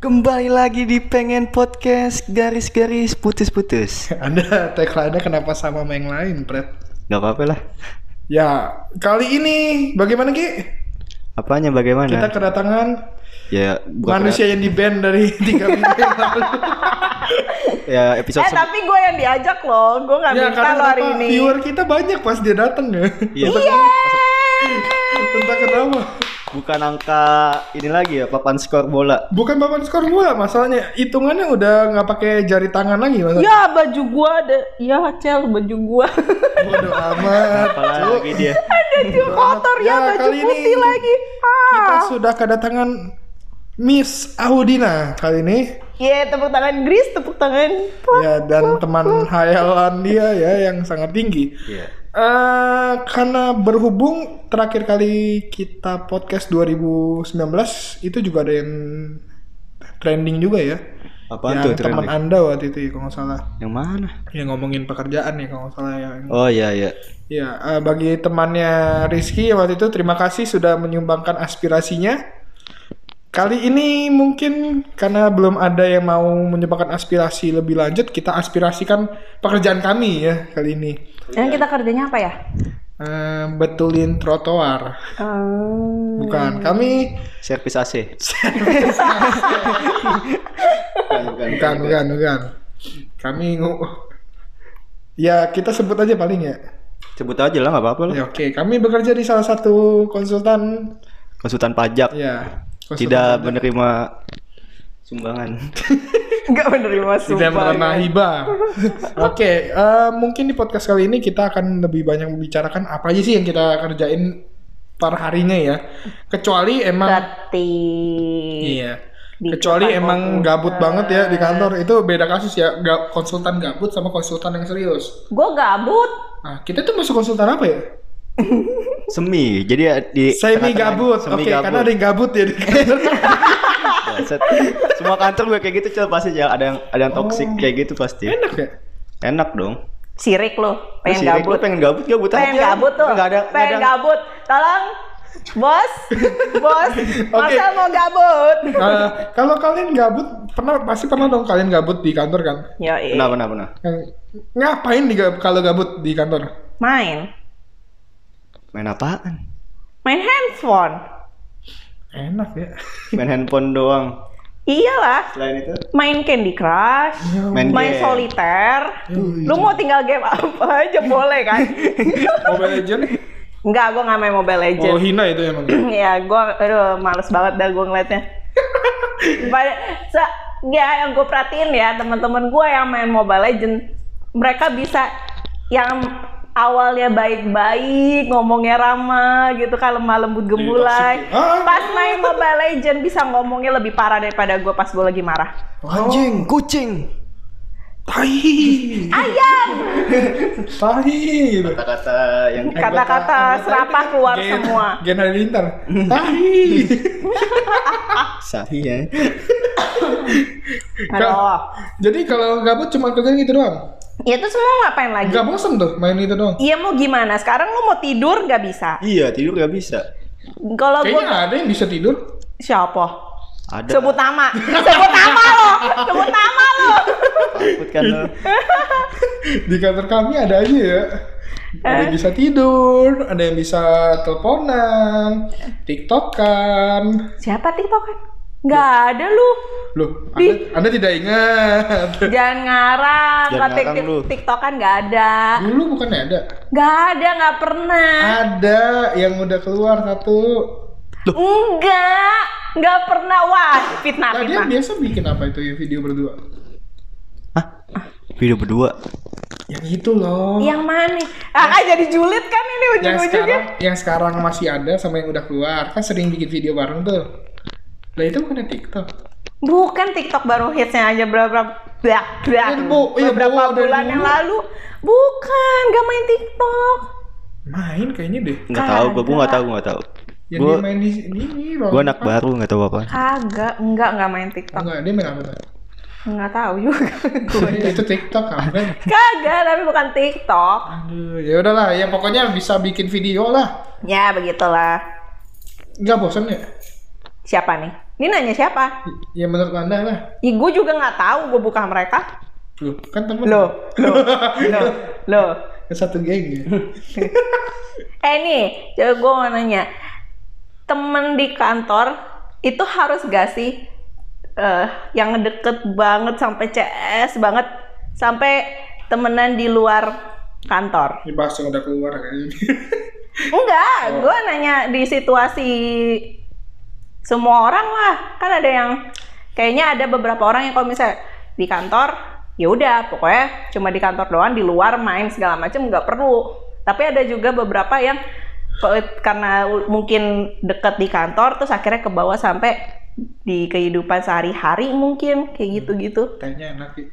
Kembali lagi di pengen podcast garis-garis putus-putus. Anda tagline-nya kenapa sama sama yang lain, Pret? Gak apa-apa lah. Ya, kali ini bagaimana Ki? Apanya bagaimana? Kita kedatangan ya bukan manusia yang di band dari tiga minggu yang lalu. ya episode Eh tapi gue yang diajak loh, gue nggak ya, minta lo hari ini. viewer kita banyak pas dia datang ya. Iya. Entah kenapa. Bukan angka ini lagi ya papan skor bola. Bukan papan skor bola, masalahnya hitungannya udah nggak pakai jari tangan lagi masalahnya. Ya baju gue ada, ya cel baju gue. Bodoh amat. Apalagi dia. Baju kotor ya, Ya, baju kali ini putih lagi. Kita Ah. sudah kedatangan Miss Audina kali ini. Iya tepuk tangan Gris, tepuk tangan. Ya dan teman hayalan dia ya yang sangat tinggi. Iya. Eh karena berhubung terakhir kali kita podcast 2019 itu juga ada yang trending juga ya. Apaan yang tuh teman? Anda waktu itu ya kalau nggak salah. Yang mana? Yang ngomongin pekerjaan ya kalau nggak salah yang Oh iya iya. Ya, eh, bagi temannya Rizky waktu itu terima kasih sudah menyumbangkan aspirasinya. Kali ini mungkin karena belum ada yang mau menyumbangkan aspirasi lebih lanjut, kita aspirasikan pekerjaan kami ya kali ini. Yang kita kerjanya apa ya? Eh, betulin trotoar. Hmm. Bukan, kami Servis AC. bukan, bukan, bukan, bukan, bukan. Kami ngu- Ya, kita sebut aja paling ya. Sebut aja lah nggak apa-apa lah. Ya oke, kami bekerja di salah satu konsultan Konsultan pajak ya. konsultan tidak pajak. menerima sumbangan. Enggak menerima tidak sumpah. menerima hibah. Oke, eh, mungkin di podcast kali ini kita akan lebih banyak membicarakan apa aja sih yang kita kerjain per harinya ya. Kecuali emang Berarti. iya. di Kecuali emang komputer. gabut banget ya di kantor itu beda kasus ya. Ga- konsultan gabut sama konsultan yang serius. Gue gabut. Nah, kita tuh masuk konsultan apa ya? Semi. Jadi ya di Semi gabut. Oke, gabut. karena ada yang gabut ya di kantor. Baset. Semua kantor gue kayak gitu cel pasti Cel. ada yang ada yang toksik Oh. kayak gitu pasti. Enak ya? Enak dong. Sirik lo, pengen Lu sirik, gabut. lu pengen gabut gabut pengen aja. gabut tuh. Enggak ada pengen ada. gabut. Tolong. Bos, bos, masa mau gabut? Eh, kalau kalian gabut, pernah pasti pernah dong kalian gabut di kantor kan? Ya, Benar benar benar. Yang- ngapain di kalau gabut di kantor? main, Main apaan? main handphone. Enak ya. Main handphone doang. Iyalah, Selain itu main Candy Crush, main, main game. soliter. Lu mau tinggal game apa aja boleh kan? Mobile Legend? Enggak, gue nggak main Mobile Oh Legends. hina itu emang. ya, gue, aduh, males banget dah gue ngeliatnya. Pada, se- ya yang gue perhatiin ya teman-teman gue yang main Mobile Legends, mereka bisa yang awalnya baik-baik, ngomongnya ramah gitu kan lemah lembut gemulai. Pas main Mobile Legends bisa ngomongnya lebih parah daripada gue pas gue lagi marah. Anjing, kucing. Tai. Ayam, Tai. gitu. Kata-kata yang kata-kata serapah keluar Gen- semua. Gen Halilintar. Tai. sahih ya. Aduh, Jadi kalau gabut cuma kerjaan gitu doang. ya itu semua ngapain lagi? Gak bosen tuh main itu doang. Iya mau gimana? Sekarang lu mau tidur nggak bisa. Iya, tidur gak bisa. Kalau Kayaknya gua ada yang bisa tidur. siapa? Ada. Sebut nama. Sebut nama lo. Sebut nama lo. Takut kan lo. Di kantor kami ada aja ya. Ada yang bisa tidur, ada yang bisa teleponan, tiktokan. Siapa TikTokan? Nggak ada lu. Loh, anda, anda tidak ingat? Jangan ngarang. Jangan tik- ngarang lu. TikTokan nggak ada. Dulu bukannya ada? Nggak ada, nggak pernah. Ada yang udah keluar satu. Enggak. Nggak pernah. Wah, fitnah, Nah, dia fitnah. biasa bikin apa itu ya video berdua? Hah? Video berdua. Yang itu loh. Yang mana? Ah, jadi julid kan ini yang ujung-ujungnya. sekarang yang sekarang masih ada sama yang udah keluar kan sering bikin video bareng tuh lah itu bukan TikTok Bukan TikTok baru hitsnya aja berapa blah, Iya, Bu. Iya, beberapa bulan dulu. yang lalu. Bukan, gak main TikTok. main kayaknya deh Enggak tahu, gua gua enggak tahu, gua enggak tahu. Yang Gua dia main di di ini Bang. gua anak baru enggak tahu apa. Kagak, enggak enggak main TikTok. enggak dia main apa Enggak tahu juga gue. itu TikTok kan Kagak, tapi bukan TikTok. aduh ya udahlah ya pokoknya bisa bikin video lah Ya, begitulah. nggak bosan ya Siapa nih? Ini nanya siapa? Ya menurut anda lah. Ya, gue juga nggak tahu gue buka mereka. Loh, kan temen. Loh, loh, loh, loh. Satu geng ya. Eh nih, coba gue mau nanya. Temen di kantor itu harus gak sih eh, yang deket banget sampai CS banget sampai temenan di luar kantor? Ini bahas yang udah keluar kayaknya. Enggak, gue nanya di situasi semua orang lah. Kan ada yang kayaknya ada beberapa orang yang kalau misalnya di kantor ya udah pokoknya cuma di kantor doang di luar main segala macam nggak perlu. Tapi ada juga beberapa yang karena mungkin deket di kantor terus akhirnya ke bawah sampai di kehidupan sehari-hari mungkin kayak gitu-gitu. Kayaknya enak sih.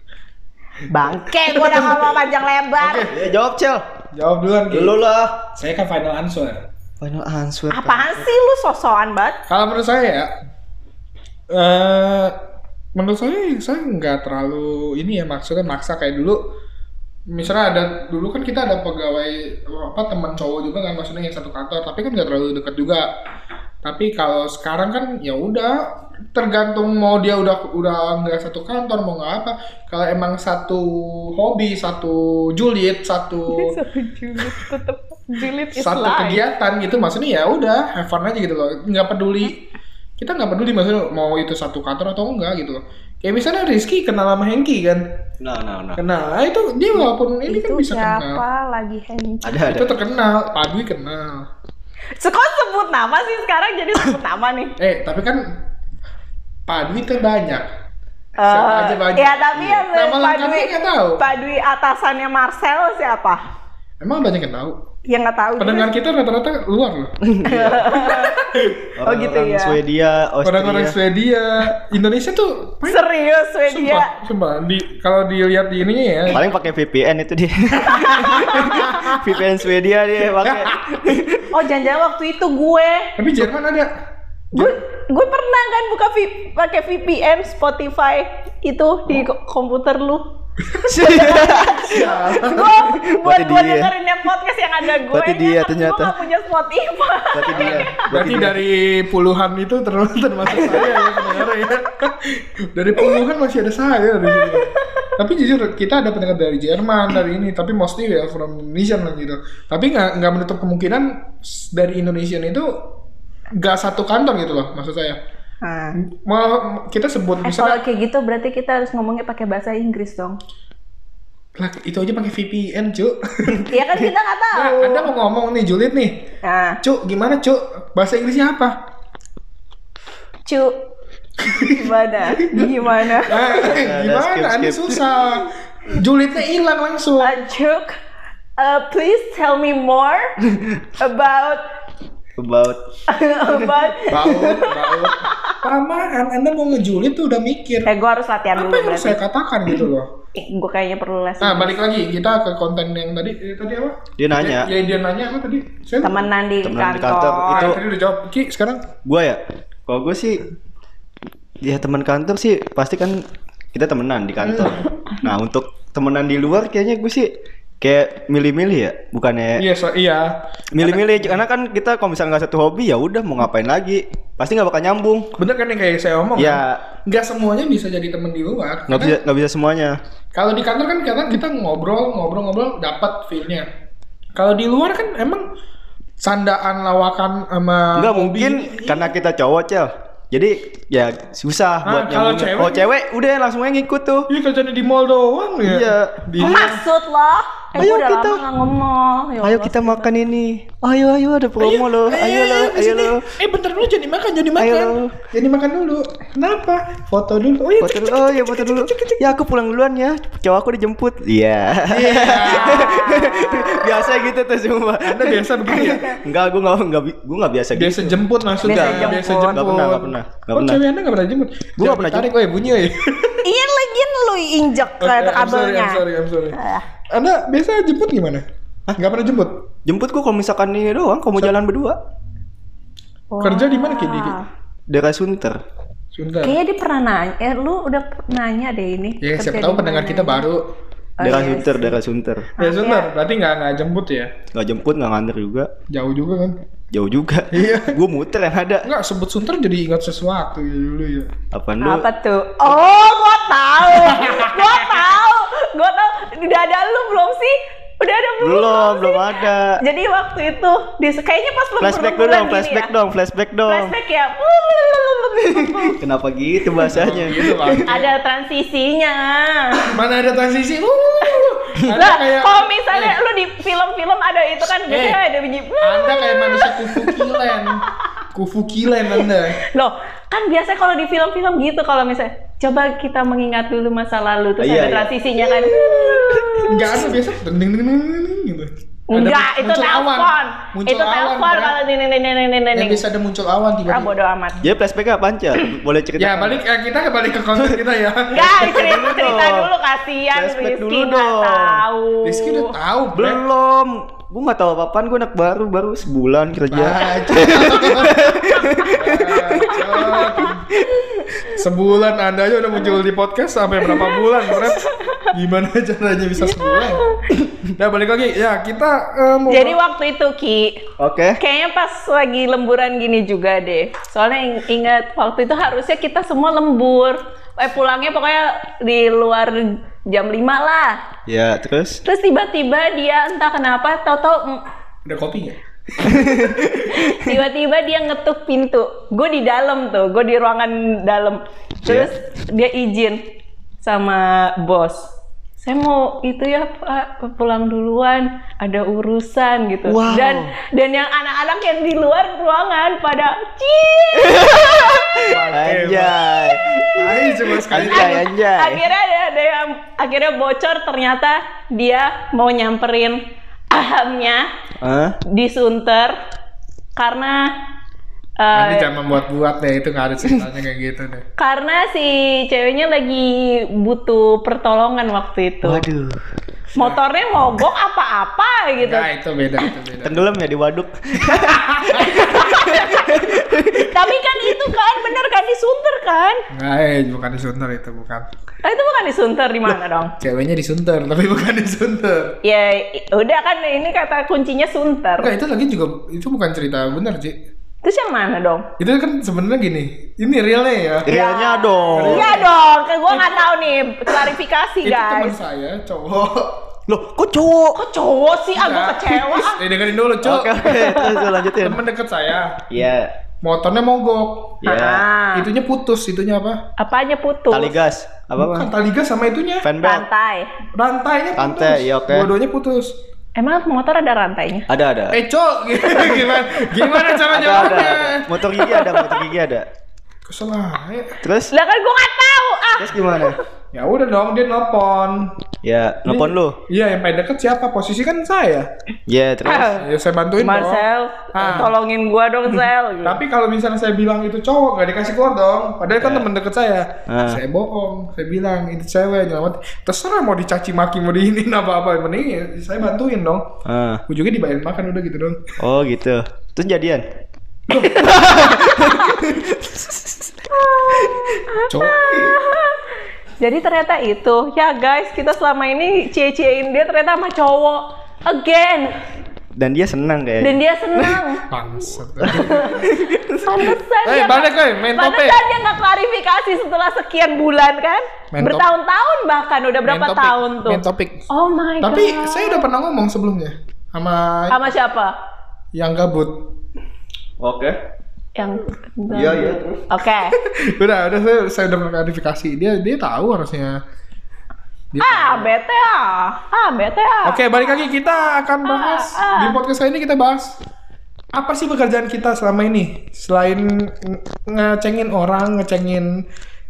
Bangke, gue udah ngomong panjang lebar. Ya jawab Cel. Jawab duluan. Dulu lah. Saya kan final answer. Final answer. Apaan sih lu sosokan banget? Kalau menurut saya ya, eh menurut saya saya nggak terlalu ini ya maksudnya maksa kayak dulu. Misalnya ada dulu kan kita ada pegawai apa teman cowok juga kan maksudnya yang satu kantor, tapi kan nggak terlalu dekat juga. Tapi kalau sekarang kan ya udah tergantung mau dia udah udah nggak satu kantor mau nggak apa. Kalau emang satu hobi, satu julid, satu Satu julid tetap julid is satu life. kegiatan gitu maksudnya ya udah have fun aja gitu loh nggak peduli kita nggak peduli maksudnya mau itu satu kantor atau enggak gitu loh kayak misalnya Rizky kenal sama Hengki kan Nah, nah, nah. kenal nah, itu dia walaupun ini kan itu bisa kenal siapa lagi Henki? Ada ada. itu terkenal Padwi kenal Kok sebut nama sih sekarang jadi sebut nama nih? eh tapi kan Padwi tuh banyak siapa Eh, aja banyak Ya tapi Iya. yang nama Pak lengkapnya Dwi, nggak tahu Pak Dwi atasannya Marcel siapa? emang banyak yang tahu Yang nggak tahu. pendengar kita rata-rata luar loh Oh, gitu Orang ya. Swedia, orang-orang Austria. Swedia Indonesia tuh Serius Swedia. sumpah sumpah di kalau dilihat di ininya ya Paling pakai VPN itu dia. VPN Swedia dia pakai. Oh jangan-jangan waktu itu gue, tapi Jerman ada gue, gue pernah kan buka vi- pakai VPN Spotify itu di ko- komputer lu. Gue buat gue dia. dengerin yang podcast yang ada gue. Berarti dia ternyata. Gue gak punya Spotify. Berarti dia. Berarti dari puluhan itu terus termasuk saya ya pendengar ya. Dari puluhan masih ada saya di sini. Tapi jujur kita ada pendengar dari Jerman dari ini, tapi mostly ya from Indonesia lah gitu. Tapi nggak nggak menutup kemungkinan dari Indonesia itu nggak satu kantor gitu loh maksud saya. Nah. Mau kita sebut Eh kalau kayak gitu berarti kita harus ngomongnya pakai bahasa Inggris dong. lah itu aja pakai VPN cuk. Iya kan kita nggak tahu. Nah, anda mau ngomong nih Julid nih, Nah, cuk gimana cuk bahasa Inggrisnya apa? cu gimana? Gimana? Nah, gimana? skip, Anda skip. susah. Julidnya hilang langsung. Uh, Cuk, uh, please tell me more about About about. Baut, baut. Pamaan, Anda mau ngejulit tuh udah mikir. Eh, gue harus latihan Apa dulu yang harus saya katakan gitu loh. gue kayaknya perlu les. Nah, balik lagi kita ke konten yang tadi eh, tadi apa? Dia nanya. Ya, dia nanya apa tadi? Saya. Temenan di Temenan di kantor. kantor, Ah, itu- tadi udah jawab. Ki, sekarang gua ya. Kalau gue sih ya teman kantor sih pasti kan kita temenan di kantor. Nah, untuk temenan di luar kayaknya gue sih kayak milih-milih ya, bukannya iya so, iya. milih-milih karena kan kita kalau misalnya nggak satu hobi ya udah mau ngapain lagi pasti nggak bakal nyambung Bener kan yang kayak saya omong ya kan? Nggak semuanya bisa jadi temen di luar. nggak Karena bisa nggak bisa semuanya Kalau di kantor kan kadang kita ngobrol, ngobrol-ngobrol dapat feel-nya. Kalau di luar kan emang sandaan lawakan sama nggak hobi. mungkin karena kita cowok cel jadi ya susah Ah, buat kalau nyambungnya. cewek- kalau cewek udah langsung aja ngikut tuh Iya kerjanya di mall doang ya. Iya. Di Maksud lo? Eh, Ayo udah kita- lama ngomong. Ya ayo kita makan ini ayo ayo ada promo loh ayo lo di ayo sini. lo Eh bentar dulu jadi makan, jadi makan. Ayo. Jadi makan dulu. Kenapa? Foto dulu. Oh iya. foto dulu oh ya foto dulu ya aku pulang duluan ya cowok aku dijemput iya Iya. biasa gitu tuh semua Anda biasa begini ya? enggak gue nggak nggak bi- gue nggak biasa gitu Biasa jemput maksudnya. Biasa jemput. Biasa jemput. Nggak pernah, nggak pernah, nggak oh, pernah. cewek Anda nggak pernah jemput? Gua Jangan nggak pernah tarik, oh ya bunyi ya. Iya lagian lu injek ke Oke, I'm sorry, kabelnya. I'm sorry, I'm sorry. Anda biasa jemput gimana? Nggak pernah jemput? jemput gue kalau misalkan ini doang kalau mau jalan berdua Kerja di mana, Ki? Di- daerah Sunter Sebentar. Kayaknya dia pernah nanya, eh lu udah nanya deh ini. Ya kerja siapa tahu pendengar kita baru. daerah iya Sunter, daerah Sunter. Ya sebentar, berarti nggak nggak jemput ya? Gak jemput, gak nganter juga. Jauh juga kan? Jauh juga. Iya. Gue muter yang ada. Enggak sebut Sunter jadi ingat sesuatu ya dulu ya. Apaan lu? Apa tuh? Oh, gua tahu. gua tahu. Gua tahu. Udah ada lu belum sih? Udah ada belum? Belum, belum ada. Jadi waktu itu di kayaknya pas Flashback dulu dong, flashback dong, flashback dong. Flashback ya. Kenapa gitu bahasanya? Gitu bang. ada transisinya. Mana ada transisi? Lah, kayak kalau misalnya lu di film-film ada itu kan biasanya Eh, ada bunyi. Anda kayak manusia kufu kilen. Kufu kilen Anda. Loh, kan biasanya kalau di film-film gitu kalau misalnya coba kita mengingat dulu masa lalu terus iya, ada iya. transisinya kan. Enggak ada biasa deng deng deng deng deng gitu. Ada Enggak, itu muncul awan. telepon. Itu awan, telepon Bra. kalau ini ini ini ini ini. Yang bisa ada muncul awan Ah, tiba-tiba. bodo amat. Jadi flashback apaan, Cal? Boleh cerita? Ya balik ya, kita kembali ke konten kita ya. Enggak, cerita cerita dulu kasihan Flashback Rizky dulu dong. tahu. Rizky udah tahu. Belum. Gue gak tahu apa-apaan, gue anak baru, baru sebulan kerja. Bacot. Bacot. Sebulan Anda aja udah muncul di podcast sampai berapa bulan, Bret? Gimana caranya bisa sebulan? Nah, balik lagi. Ya, kita eh, mau Jadi waktu itu Ki, Oke. kayaknya pas lagi lemburan gini juga deh. Soalnya ing- ingat waktu itu harusnya kita semua lembur. Eh pulangnya pokoknya di luar jam 5 lah. Ya, terus? Terus tiba-tiba dia entah kenapa tahu-tahu mm, Ada kopi nggak? tiba-tiba dia ngetuk pintu. Gue di dalam tuh, gue di ruangan dalam. Terus dia izin sama bos. Saya mau itu ya Pak pulang duluan, ada urusan gitu. Wow. Dan dan yang anak-anak yang di luar ruangan pada cii. Anjay. Ayo coba sekali. Anjay, anjay. akhirnya ada, ada yang akhirnya bocor ternyata dia mau nyamperin ahamnya Hah? di Sunter karena eh, Nanti jangan membuat-buat deh, itu nggak ada ceritanya kayak gitu deh. karena si ceweknya lagi butuh pertolongan waktu itu. Waduh. Motornya mogok apa-apa gitu. Nah, itu beda, itu beda. Tenggelam ya di waduk. Tapi kan itu kan bener kan di Sunter kan? Nggak, eh, bukan di Sunter itu, bukan. Ah, itu bukan di Sunter di mana dong? Ceweknya di Sunter, tapi bukan di Sunter. Ya udah kan ini kata kuncinya Sunter. Enggak, itu lagi juga, itu bukan cerita bener, Ci. Terus yang mana dong? Itu kan sebenarnya gini, ini realnya ya. Realnya dong. Iya dong, kan gua nggak tahu nih klarifikasi Itu teman guys. saya, cowok. Loh, kok cowok? Kok cowok sih? Ah, gua Enggak. kecewa. ah. Eh, dengerin dulu, Cok. Oke, oke. Terus terus lanjutin. Temen deket saya, Iya. motornya mogok. Iya. Ah, Itunya putus, itunya apa? apanya putus? Tali gas. Apa Bukan bang? tali gas sama itunya. Fan belt. Rantai. Rantainya putus. Rantai, iya, oke. Dua-duanya putus. Emang motor ada rantainya? Ada ada. Eh, Cok, gimana? Gimana cara Ada ada. jawabnya? ada. Motor gigi ada, motor gigi ada. Kesel aja. Terus? Lah kan gua nggak tahu. Ah, Terus gimana? Ya udah dong, dia nelpon. Ya, nelpon lu. Iya, yang paling deket siapa? Posisi kan saya. Ya, terus. Ya saya bantuin dong. Marcel, Ah. tolongin gua dong, Sel. Tapi kalau misalnya saya bilang itu cowok nggak dikasih keluar dong. Padahal kan temen deket saya. Ah. Saya bohong. Saya bilang itu cewek nyelamat. Terserah mau dicaci maki mau diinin apa apa. Mending ya, saya bantuin dong. Ah. Ujungnya dibayarin makan udah gitu dong. Oh gitu. Terus jadian? Cowok. Jadi ternyata itu, ya guys, kita selama ini cie-ciein dia ternyata sama cowok. Again. Dan dia senang Dan kayaknya. dia senang. Bangsat. Pantesan Eh, dia balik, eh, main topik. Pantesan dia nggak klarifikasi setelah sekian bulan kan? Main Bertahun-tahun bahkan udah berapa Main topik, tahun tuh? Main topik. Oh my Tapi god. saya udah pernah ngomong sebelumnya sama sama siapa? yang gabut. Oke. Yang Iya, iya. Oke. udah, udah saya, saya udah klarifikasi. Dia dia tahu harusnya. Dia ah, bete ah. Ah, bete ah. Oke, balik lagi kita akan bahas ah. di podcast kali ini kita bahas apa sih pekerjaan kita selama ini selain nge- ngecengin orang, ngecengin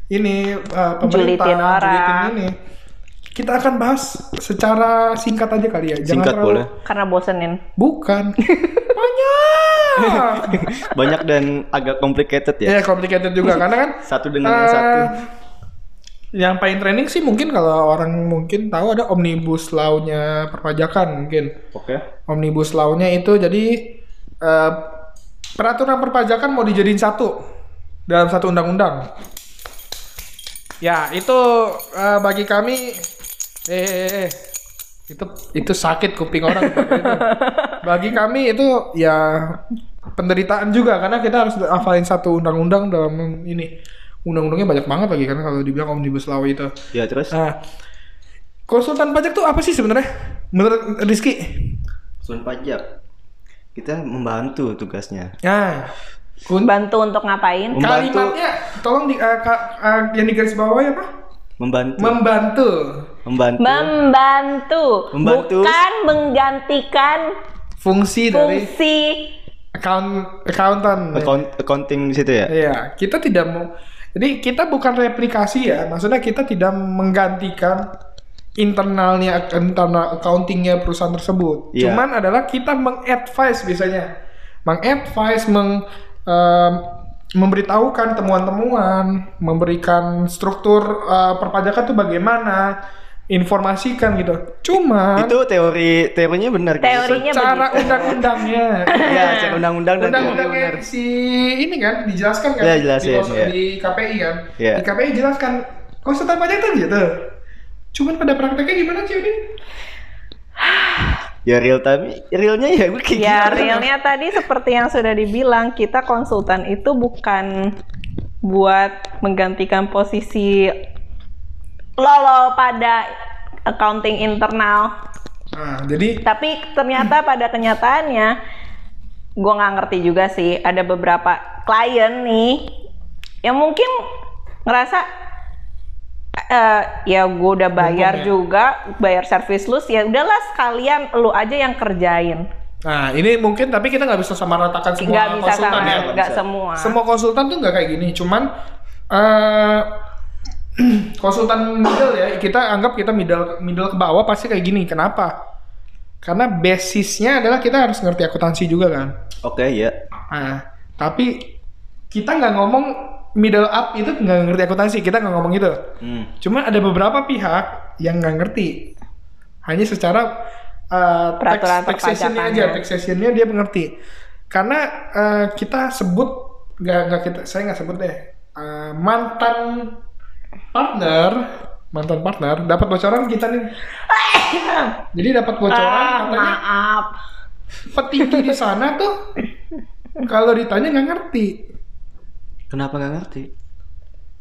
ini uh, pemerintah, Julitin orang. julitin ini. Kita akan bahas secara singkat aja kali ya. Singkat boleh. Karena bosenin. Bukan. Banyak. Banyak dan agak complicated ya. ya, complicated juga karena kan Satu dengan eh, satu. Yang paling trending sih mungkin kalau orang mungkin tahu ada omnibus law-nya perpajakan mungkin. Oke. Omnibus law-nya itu jadi eh, peraturan perpajakan mau dijadiin satu dalam satu undang-undang. Ya, itu eh, bagi kami Eh, eh, eh. itu itu sakit kuping orang. itu. Bagi kami itu ya penderitaan juga karena kita harus hafalin satu undang-undang dalam ini. Undang-undangnya banyak banget lagi kan kalau dibilang omnibus law itu. Ya terus Nah, konsultan pajak tuh apa sih sebenarnya? Menurut Rizky? Sun pajak. Kita membantu tugasnya. Nah, kun- Bantu untuk ngapain? Membantu. kalimatnya tolong di eh, ka- eh, yang di garis bawah ya pak? Membantu. Membantu. Membantu. Membantu, Membantu. bukan menggantikan Fungsi dari fungsi account accountant. Account- accounting di situ ya. Iya, kita tidak mau. Jadi kita bukan replikasi ya, maksudnya kita tidak menggantikan internalnya internal accountingnya perusahaan tersebut. Iya. Cuman adalah kita mengadvise biasanya, mengadvise, meng em, memberitahukan temuan-temuan, memberikan struktur eh, perpajakan itu bagaimana, informasikan gitu. Cuma Itu teori teorinya benar. kan? Teorinya secara undang-undangnya Ya, secara undang-undang dan teori undang-undangnya benar. si ini kan dijelaskan kan Ya, di, jelasin, kons- ya. di KPI kan Ya. di KPI jelaskan konsultan pajak tuh gitu cuman pada prakteknya gimana sih Udin? Ya real time, realnya ya gue kayak Ya, gitu. realnya tadi seperti yang sudah dibilang, kita konsultan itu bukan buat menggantikan posisi lo lo pada accounting internal. nah jadi Tapi ternyata pada kenyataannya, gue nggak ngerti juga sih. Ada beberapa klien nih yang mungkin ngerasa eh ya gue udah bayar ya. juga, bayar service lu, ya udahlah sekalian lu aja yang kerjain. nah ini mungkin tapi kita nggak bisa samaratakan semua Nggak bisa konsultan sama, ya nggak nggak bisa. semua. semua konsultan tuh nggak kayak gini cuman eh konsultan middle ya kita anggap kita middle middle ke bawah pasti kayak gini kenapa karena basisnya adalah kita harus ngerti akuntansi juga kan Oke, ya. Nah, tapi kita nggak ngomong middle up itu nggak ngerti akuntansi, kita nggak ngomong itu. Hmm. Cuma ada beberapa pihak yang nggak ngerti, hanya secara uh, Peraturan tax- taxation-nya aja, taxation-nya dia mengerti. Karena uh, kita sebut nggak nggak kita, saya nggak sebut deh uh, mantan partner, mantan partner. Dapat bocoran kita nih. Jadi dapat bocoran Ah, katanya maaf. petinggi di sana tuh kalau ditanya nggak ngerti. Kenapa nggak ngerti?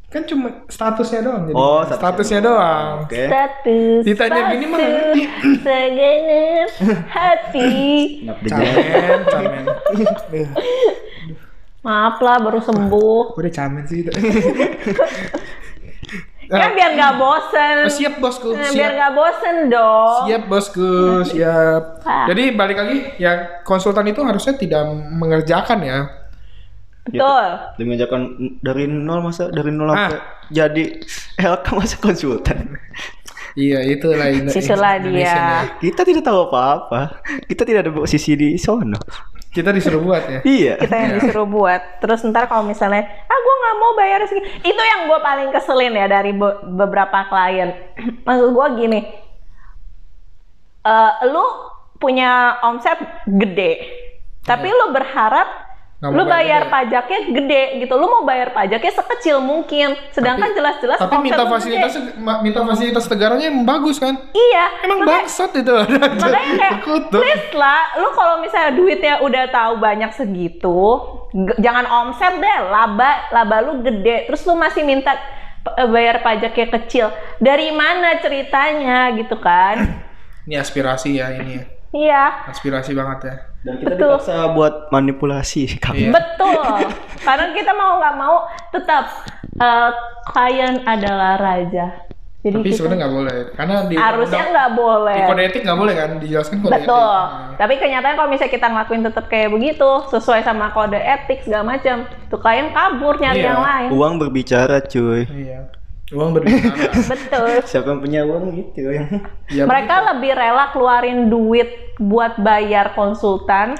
kan cuma statusnya doang jadi. Oh, statusnya, statusnya doang. Oke. Status Ditanya gini mah nggak ngerti. Segenap hati. Camen camen. Maaf lah baru sembuh. Udah camen sih Kan biar nggak bosen Oh, siap bosku Nah, Biar siap nggak bosen dong siap bosku siap Ah. jadi balik lagi ya konsultan itu harusnya tidak mengerjakan ya Betul Dia mengajarkan dari nol masa dari nol Ah. sampai jadi LK masa konsultan. iya itulah Indo- Sisulah Indonesia dia. Kita tidak tahu apa-apa. Kita tidak ada posisi di sono. Kita disuruh buat ya? Iya. kita yang disuruh buat. Terus ntar kalau misalnya ah gue nggak mau bayar segini. Itu yang gue paling keselin ya dari be- beberapa klien. Maksud gue gini eh lu punya omset gede tapi lu berharap lu bayar gede. pajaknya gede gitu. Lu mau bayar pajaknya sekecil mungkin. Sedangkan Tapi- jelas-jelas tapi omset minta fasilitas minta fasilitas negaranya yang bagus kan? Iya. Emang makanya- bangsat itu. Makanya kayak please lah lu kalau misalnya duitnya udah tahu banyak segitu jangan omset deh. Laba laba lu gede. Terus lu masih minta eh, bayar pajaknya kecil. Dari mana ceritanya gitu kan? Ini aspirasi ya ini ya. iya. Aspirasi banget ya. Dan kita Betul. dipaksa buat manipulasi kamu. Iya. betul karena kita mau nggak mau tetap eh, klien adalah raja jadi Tapi sebenarnya nggak boleh karena di harusnya nggak boleh di kode etik nggak boleh kan dijelaskan kode etik. Betul. Nah, Tapi kenyataan kalau misalnya kita ngelakuin tetap kayak begitu, sesuai sama kode etik segala macam, tuh klien kabur nyari Iya. yang lain. Uang berbicara, cuy. iya. Uang berbicara. Betul. Siapa yang punya uang gitu yang ya, Mereka lebih rela keluarin duit buat bayar konsultan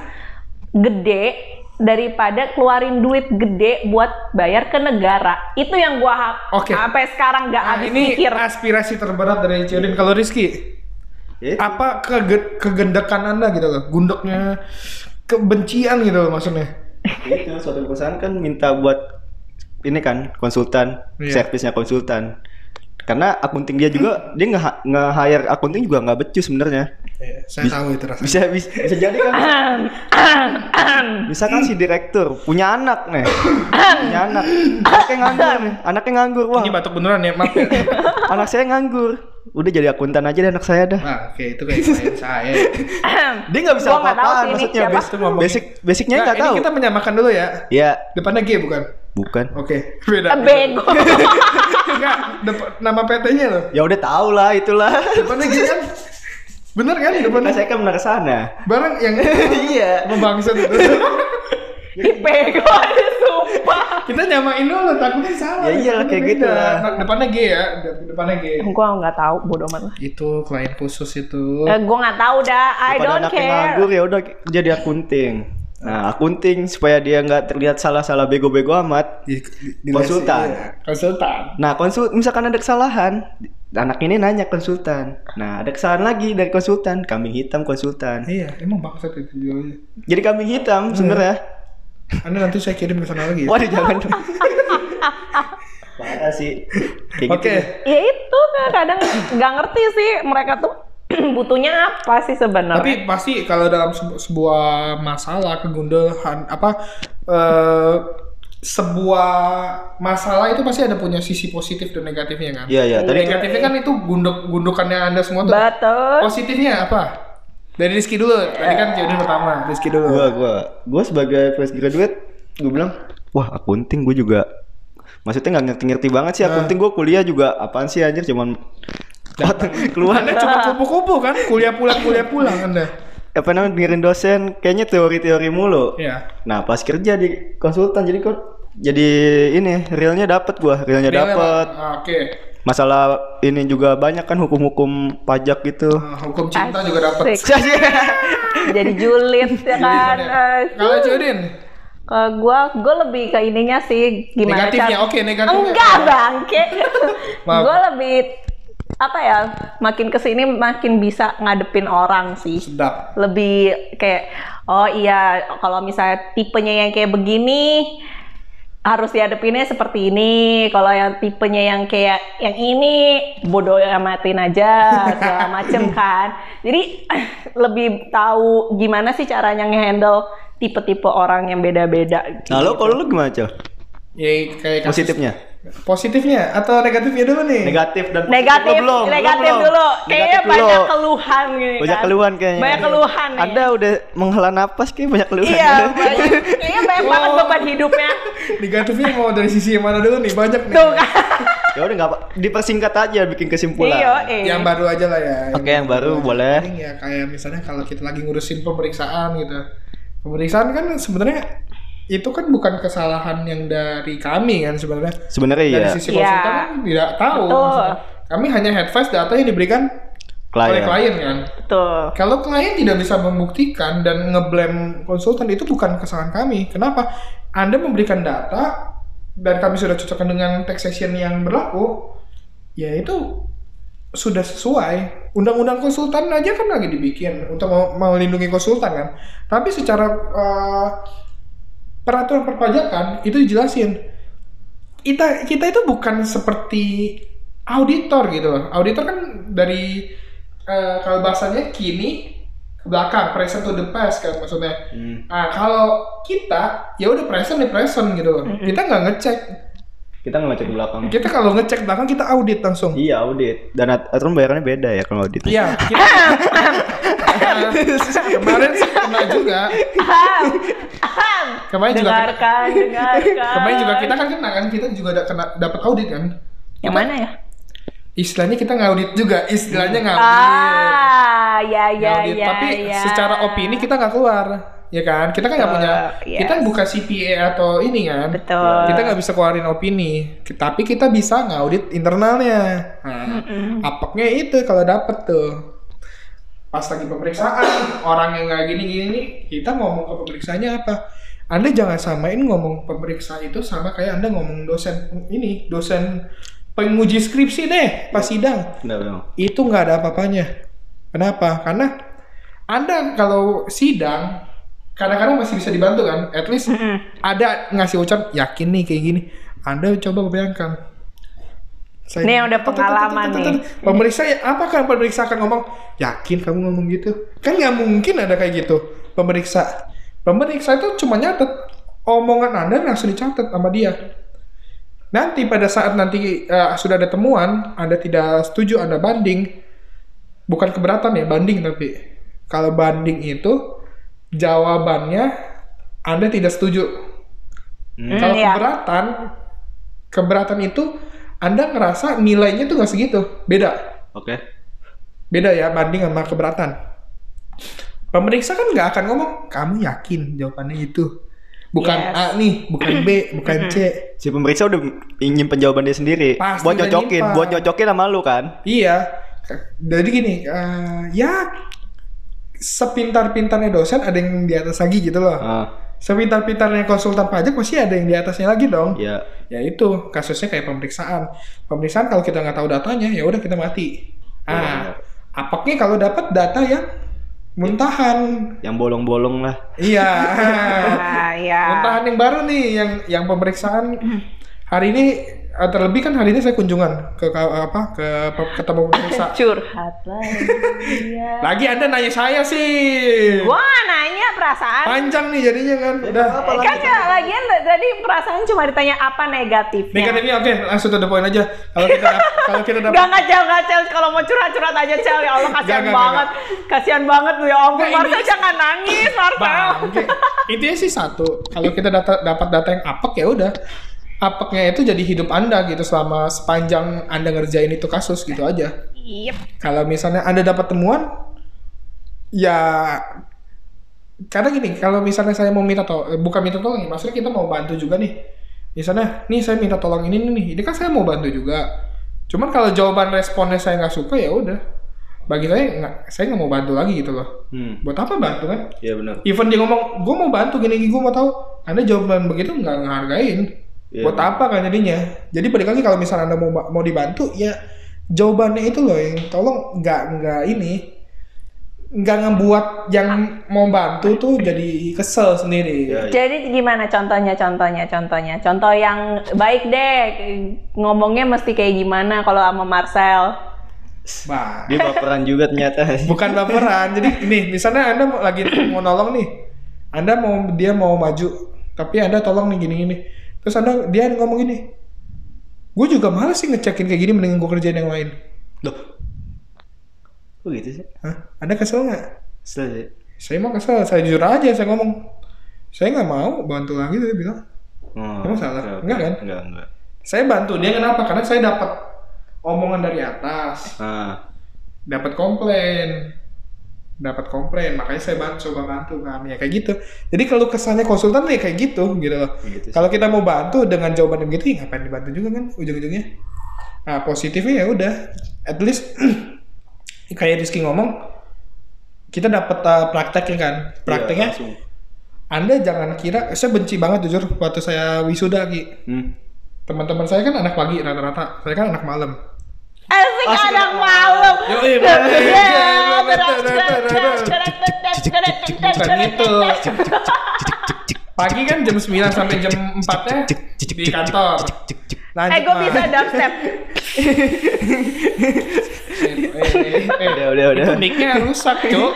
gede daripada keluarin duit gede buat bayar ke negara. Itu yang gua ha- Oke. sampai sekarang nggak Nah, habis ini pikir. aspirasi terberat dari Ciudin. Kalau Rizky, Ya, apa kege- kegendekan anda gitu loh? Gundeknya kebencian gitu loh maksudnya. itu suatu perusahaan kan minta buat ini kan konsultan, Iya. servisnya konsultan. Karena akunting dia juga dia nge nge-hire akunting juga nggak becus sebenarnya. Iya, saya tahu itu rasanya. Bisa, bisa bisa jadi kan. Misalkan si direktur punya anak nih. punya anak. Anaknya nganggur nih. Anaknya nganggur. Wah, Ini batuk beneran ya, maaf ya. anak saya nganggur. Udah jadi akuntan aja deh anak saya dah. Nah, oke itu kayak klien saya. Dia nggak bisa apa-apaan ini maksudnya. Basic, basic basicnya Nah, nggak ini tahu. kita menyamakan dulu ya. Ya, Depannya G bukan? Bukan. Oke, beda. Eh, Bego. Enggak, nama PT-nya loh. Ya udah tahu lah itulah. Depannya G kan? Bener kan depannya? Saya kan benar ke sana. Barang yang Iya. membangsat itu. Bego aja sumpah. Kita nyamain dulu, takutnya salah. Ya iyalah, Depannya kayak beda. gitu lah. Nah, depannya G ya, de- depannya G. Gua nggak tahu bodoh amat lah. Itu klien khusus itu. Eh, gua nggak tahu dah. I Daripada don't care. nganggur ya udah jadi akunting. Nah, akunting supaya dia nggak terlihat salah-salah bego-bego amat. Di- di- Konsultan. iya. Konsultan. Nah, konsul misalkan ada kesalahan, anak ini nanya konsultan. Nah, ada kesalahan lagi dari konsultan, kambing hitam konsultan. Iya, emang bangsat itu jualnya. Jadi kambing hitam Iya. sebenarnya. Anda nanti saya kirim ke sana lagi ya. Waduh, jangan. Parah sih. Kayak Oke. gitu. Ya itu kan kadang nggak ngerti sih mereka tuh butuhnya apa sih sebenarnya. Tapi pasti kalau dalam sebu- sebuah masalah kegundahan apa eh, sebuah masalah itu pasti ada punya sisi positif dan negatifnya kan. Iya, iya. Tadi Negatifnya kan itu gunduk gundukannya anda semua tuh. Betul. Positifnya apa? Dari Rizky dulu. Tadi kan jadi pertama. Rizky dulu. gua gua gua sebagai fresh graduate gue bilang wah akunting gue juga maksudnya nggak ngerti-ngerti banget sih akunting gue kuliah juga apaan sih anjir cuman keluar Anda cuma kupu-kupu kan? Kuliah pulang, kuliah pulang Anda. apa namanya dengerin dosen kayaknya teori-teori mulu Iya. nah pas kerja di konsultan jadi kok jadi ini realnya dapat gua realnya Realnya, dapat Ah, Oke. masalah ini juga banyak kan hukum-hukum pajak gitu Ah, hukum cinta juga dapat. Asik. Jadi julid ya kan. Eh, Kalau Jodin, Kalau gua, gua lebih ke ininya sih gimana Negatifnya, cara- oke, negatifnya. Enggak bangke. Gua lebih apa ya? Makin ke sini makin bisa ngadepin orang sih. sedap. Lebih kayak oh iya kalau misalnya tipenya yang kayak begini harus dihadepinnya seperti ini. Kalau yang tipenya yang kayak yang ini bodoh amatin aja segala macem kan. Jadi lebih tahu gimana sih caranya ngehandle tipe-tipe orang yang beda-beda. nah lo kalau lo gimana cel Ya kayak kasus- positifnya Positifnya atau negatifnya dulu nih? negatif dan Negatif, lo belum, lo negatif belum. dulu. Kayaknya Negatif dulu. banyak keluhan gini banyak kan. keluhan kayaknya Banyak keluhan nih. Anda udah menghela napas kayak banyak keluhan Iya, banyak. Kayaknya banyak banget Oh. beban hidupnya. Negatifnya mau dari sisi yang mana dulu nih? Banyak nih. Tuh kan. ya udah nggak apa dipersingkat aja bikin kesimpulan Iya, eh. Yang baru aja lah ya. Oke, yang baru boleh. Ya kayak misalnya kalau kita lagi ngurusin pemeriksaan gitu. Pemeriksaan kan sebenarnya itu kan bukan kesalahan yang dari kami kan sebenarnya. sebenarnya Dari iya sisi Iya. konsultan kan tidak tahu. Betul. Kami hanya advice data yang diberikan oleh klien klien kan. Tuh. Kalau klien tidak bisa membuktikan dan ngeblame konsultan itu bukan kesalahan kami. Kenapa? Anda memberikan data dan kami sudah cocokkan dengan taxation yang berlaku, ya itu sudah sesuai. Undang-undang konsultan aja kan lagi dibikin untuk mau- melindungi konsultan kan. Tapi secara uh, peraturan perpajakan itu dijelasin. Kita kita itu bukan seperti auditor gitu loh. Auditor kan dari eh, kalau bahasanya kini ke belakang, present to the past kan maksudnya. Hmm. Nah, kalau kita ya udah present di present gitu loh. Kita nggak ngecek. Kita nggak ngecek belakang Kita kalau ngecek belakang kita audit langsung. iya audit dan at- aturan bayarannya beda ya kalau audit Iya, kita Nah, kemarin sih kena juga. Kemarin juga kita, dengarkan, dengarkan. kemarin juga kita kan kena kan kita juga ada kena dapat audit kan. Yang mana ya? Istilahnya kita ngaudit juga, istilahnya ngaudit. Ah, ya ya Ngaudit. ya. Tapi ya. secara opini kita nggak keluar, ya kan? Kita kan nggak punya, yes. kita bukan CPA atau ini kan? Betul. Kita nggak bisa keluarin opini, tapi kita bisa ngaudit internalnya. Nah, apaknya itu kalau dapet tuh. Pas lagi pemeriksaan, orang yang nggak gini-gini nih, kita ngomong ke pemeriksaannya apa? Anda jangan samain ngomong pemeriksa itu sama kayak Anda ngomong dosen ini, dosen penguji skripsi deh pas sidang Nggak, dong. itu nggak ada apa-apanya. Kenapa? Karena Anda kalau sidang kadang-kadang masih bisa dibantu kan. At least ada ngasih ucap yakin nih kayak gini. Anda coba bayangkan Saya- Ini yang udah pengalaman nih. Pemeriksa ya, apa kan pemeriksa akan ngomong, yakin kamu ngomong gitu? Kan nggak mungkin ada kayak gitu. Pemeriksa, pemeriksa itu cuma nyatet omongan anda langsung dicatat sama dia. Nanti pada saat nanti eh, sudah ada temuan, anda tidak setuju, anda banding, bukan keberatan ya, banding tapi kalau banding itu jawabannya anda tidak setuju. Hmm, Kalau iya. keberatan, keberatan itu Anda ngerasa nilainya tuh nggak segitu, beda, Oke. beda ya banding sama keberatan. Pemeriksa kan nggak akan ngomong, kamu yakin jawabannya itu, bukan Yes. A nih, bukan B, bukan C. Si pemeriksa udah ingin penjawaban dia sendiri. Pasti buat nyocokin, nyimpan. buat nyocokin sama lu kan. Iya, jadi gini, eh, ya sepintar-pintarnya dosen ada yang di atas lagi gitu loh. Ah, Sepintar-pintarnya konsultan pajak pasti ada yang di atasnya lagi dong. ya. Ya itu kasusnya kayak pemeriksaan. Pemeriksaan kalau kita nggak tahu datanya ya udah kita mati. Ah, apaknya kalau dapat data yang muntahan. Yang bolong-bolong lah. Iya. Ah, iya. muntahan yang baru nih yang yang pemeriksaan hari ini terlebih kan hari ini saya kunjungan ke, ke apa ke ketemu pemeriksa. Curhat lagi. ya. Lagi Anda nanya saya sih. Gua nggak nanya perasaan. Panjang nih jadinya kan. Udah. Eh, kan ya, lagian tadi perasaan cuma ditanya apa negatifnya. Negatifnya oke, langsung to the point aja. Kalau kita kalau kita dapat Gak ngacel ngacel kalau mau curhat curhat aja cel ya Allah kasihan Gak, gak, gak, banget kasihan banget lu ya ampun ini- Marcel jangan nangis Marcel Bangke. Intinya sih satu, kalau kita data, dapat data yang apek ya udah. Apeknya itu jadi hidup Anda gitu selama sepanjang Anda ngerjain itu kasus gitu aja. Yep. Kalau misalnya Anda dapat temuan ya karena gini, kalau misalnya saya mau minta tolong, bukan minta tolong ya, maksudnya kita mau bantu juga nih. Misalnya, nih saya minta tolong ini nih, ini kan saya mau bantu juga. Cuman kalau jawaban responnya saya nggak suka ya udah. Bagi saya nggak, saya nggak mau bantu lagi gitu loh. Hmm. Buat apa bantu kan? Iya benar. Even dia ngomong, gue mau bantu gini, gue mau tahu. Anda jawaban begitu nggak ngehargain. Iya. Buat apa kan jadinya? Jadi balik lagi kalau misalnya anda mau mau dibantu, ya jawabannya itu loh yang tolong nggak nggak ini nggak ngebuat yang mau bantu tuh jadi kesel sendiri. Iya, iya. Jadi gimana contohnya contohnya contohnya contoh yang baik deh ngomongnya mesti kayak gimana kalau sama Marcel Bah, Dia baperan juga ternyata. bukan baperan. Jadi ini misalnya anda lagi mau nolong nih, anda mau dia mau maju, tapi anda tolong nih gini-gini. Terus anda dia ngomong gini, gue juga males sih ngecekin kayak gini, mendingan gue kerjain yang lain. Loh. Kok gitu sih? Hah? Anda kesel nggak? Kesel sih. Saya mau kesel, saya jujur aja saya ngomong. Saya nggak mau bantu lagi dia bilang. Oh, Emang salah? oke. Enggak kan? Enggak, enggak. Saya bantu dia kenapa? Karena saya dapat omongan dari atas, Ah, dapat komplain, dapat komplain, makanya saya bantu coba bantu kan ya kayak gitu. Jadi kalau kesannya konsultan ya kayak gitu gitu loh. gitu. Kalau kita mau bantu dengan jawaban yang begitu, ya ngapain dibantu juga kan ujung-ujungnya. Nah positifnya ya udah, at least kayak Rizky ngomong, kita dapat uh, prakteknya kan, prakteknya. Iya, langsung. Anda jangan kira, saya benci banget jujur waktu saya wisuda Ki. Hmm. Teman-teman saya kan anak pagi rata-rata, saya kan anak malam. Asik anak malam Yoi, Bukan itu. Pagi kan jam 9 sampai jam 4-nya di kantor. Lanjut, eh gue bisa dubstep Eh, eh, eh, Udah, udah, udah. Itu mic-nya rusak, Cuk.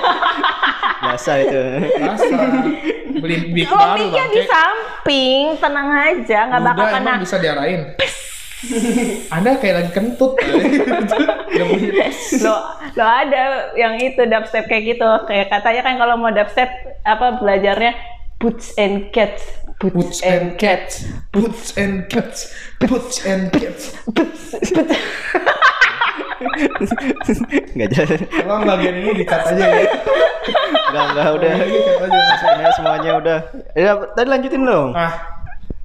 Biasa itu. Rasa. Beli mic lo baru, miknya di bangke. samping tenang aja nggak bakal Udah, kena emang bisa diarahin. Anda kayak lagi kentut. Gak bunyi. lo lo ada yang itu dubstep kayak gitu kayak katanya kan kalau mau dubstep apa belajarnya boots and cats Boots and cats, boots and cats, boots and cats. Enggak jelas. Tolong bagian ini dikat aja ya. Enggak, enggak udah. Ini dikat aja. Sebenarnya semuanya udah. Ya, tadi lanjutin dong. Ah,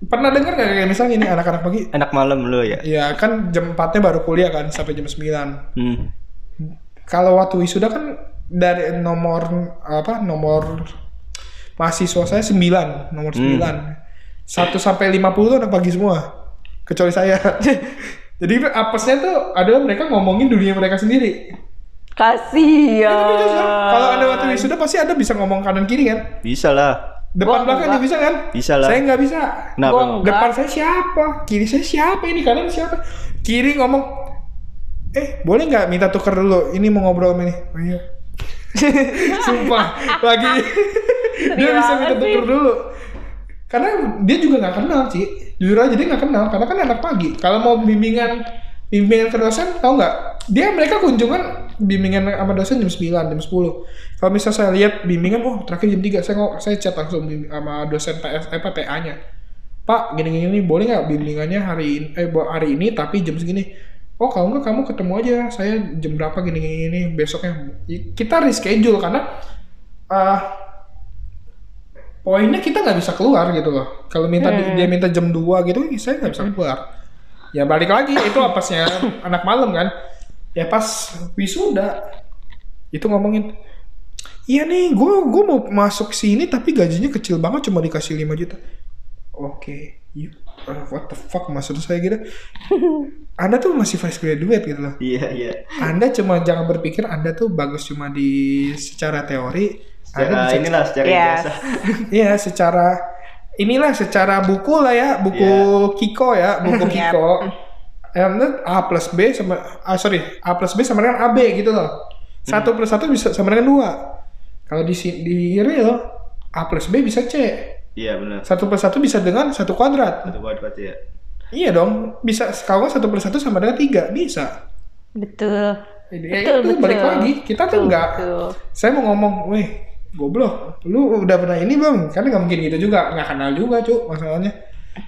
pernah dengar nggak kayak misalnya ini anak-anak pagi? Enak malam lu ya. Ya kan jam 4-nya baru kuliah kan sampai jam 9. Hmm. Kalau waktu wisuda kan dari nomor apa nomor mahasiswa saya 9, nomor 9. 1 sampai 50 tuh anak pagi semua. Kecuali saya. Jadi apesnya tuh adalah mereka ngomongin dunia mereka sendiri. kasihan Kalau Anda waktu wisuda pasti Anda bisa ngomong kanan kiri kan? Bisa lah. Depan Gua belakang enggak. juga bisa kan? Bisa lah. Saya nggak bisa. Enggak. Depan saya siapa? Kiri saya siapa? Ini kanan siapa? Kiri ngomong eh boleh nggak minta tuker dulu ini mau ngobrol sama ini oh, iya. sumpah lagi dia bisa minta tuker dulu karena dia juga nggak kenal sih jujur aja dia nggak kenal karena kan anak pagi kalau mau bimbingan bimbingan ke dosen tau nggak? Dia mereka kunjungan bimbingan sama dosen jam 9 jam 10 kalau misal saya lihat bimbingan oh terakhir jam 3 saya ngomong saya chat langsung sama dosen PS apa TA nya Pak gini gini boleh nggak bimbingannya hari ini eh hari ini tapi jam segini? Oh kalau nggak kamu ketemu aja. Saya jam berapa gini gini, gini besoknya kita reschedule karena ah poinnya kita nggak bisa keluar gitu loh. Kalau minta dia minta jam 2 gitu, saya nggak bisa keluar. Ya balik lagi itu apasnya anak malam kan. Ya pas wisuda itu ngomongin, iya nih gue gue mau masuk sini tapi gajinya kecil banget cuma dikasih 5 juta. Oke, you, uh, what the fuck maksud saya gitu. Anda tuh masih fresh graduate gitu loh. Iya iya. Anda cuma jangan berpikir Anda tuh bagus cuma di secara teori. Anda Secara bisa inilah secara Yes. ijazah. Iya, secara inilah secara buku lah ya, buku Kiko ya, buku Yep. Kiko. Yang A plus B sama ah sorry A plus B sama dengan AB gitu loh. Satu plus satu bisa sama dengan dua. Kalau di si- di real A plus B bisa C. Iya benar. Satu plus satu bisa dengan satu kuadrat. Satu kuadrat ya. Iya dong, bisa kalau satu plus satu sama dengan tiga bisa. Betul. Ya, Betul, itu betul. balik lagi kita tuh Betul, enggak betul. saya mau ngomong, weh, goblok, lu udah pernah ini belum? Kan nggak mungkin gitu juga, nggak kenal juga, cuk, masalahnya.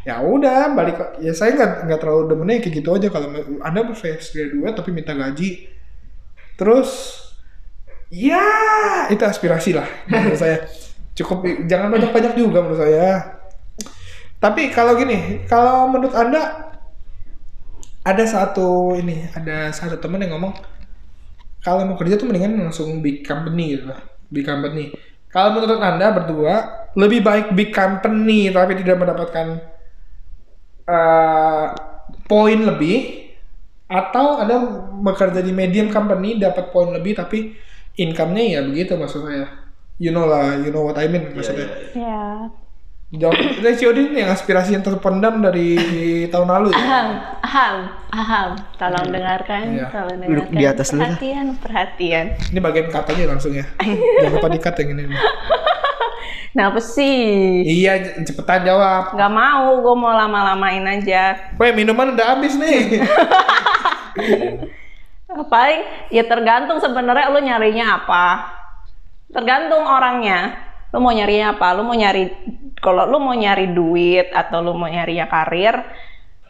Ya udah, balik, ya saya nggak nggak terlalu demennya kayak gitu aja kalau anda fresh graduate tapi minta gaji, terus, ya itu aspirasi lah menurut saya. Cukup, jangan banyak-banyak juga menurut saya. Tapi kalau gini, kalau menurut anda ada satu ini, ada satu temen yang ngomong kalau mau kerja tuh mendingan langsung big company gitu lah. Big company. Kalau menurut Anda berdua, lebih baik big company tapi tidak mendapatkan eh, poin lebih atau Anda bekerja di medium company dapat poin lebih tapi income-nya ya begitu maksud saya. You know lah, you know what I mean maksudnya. iya. Ya. Jawab dari Ciodin yang aspirasi yang terpendam dari tahun lalu ya. Aham, aham, aham. Tolong dengarkan, Iya. tolong dengarkan. di atas dulu. Perhatian, perhatian. Ini bagian cut aja langsung ya. Jangan lupa di cut yang ini. Kenapa sih? Iya, cepetan jawab. Gak mau, gue mau lama-lamain aja. Weh, minuman udah habis nih. Paling ya tergantung sebenarnya lu nyarinya apa. Tergantung orangnya. Lu mau nyarinya apa? Lu mau nyari kalau lu mau nyari duit atau lu mau nyarinya karir,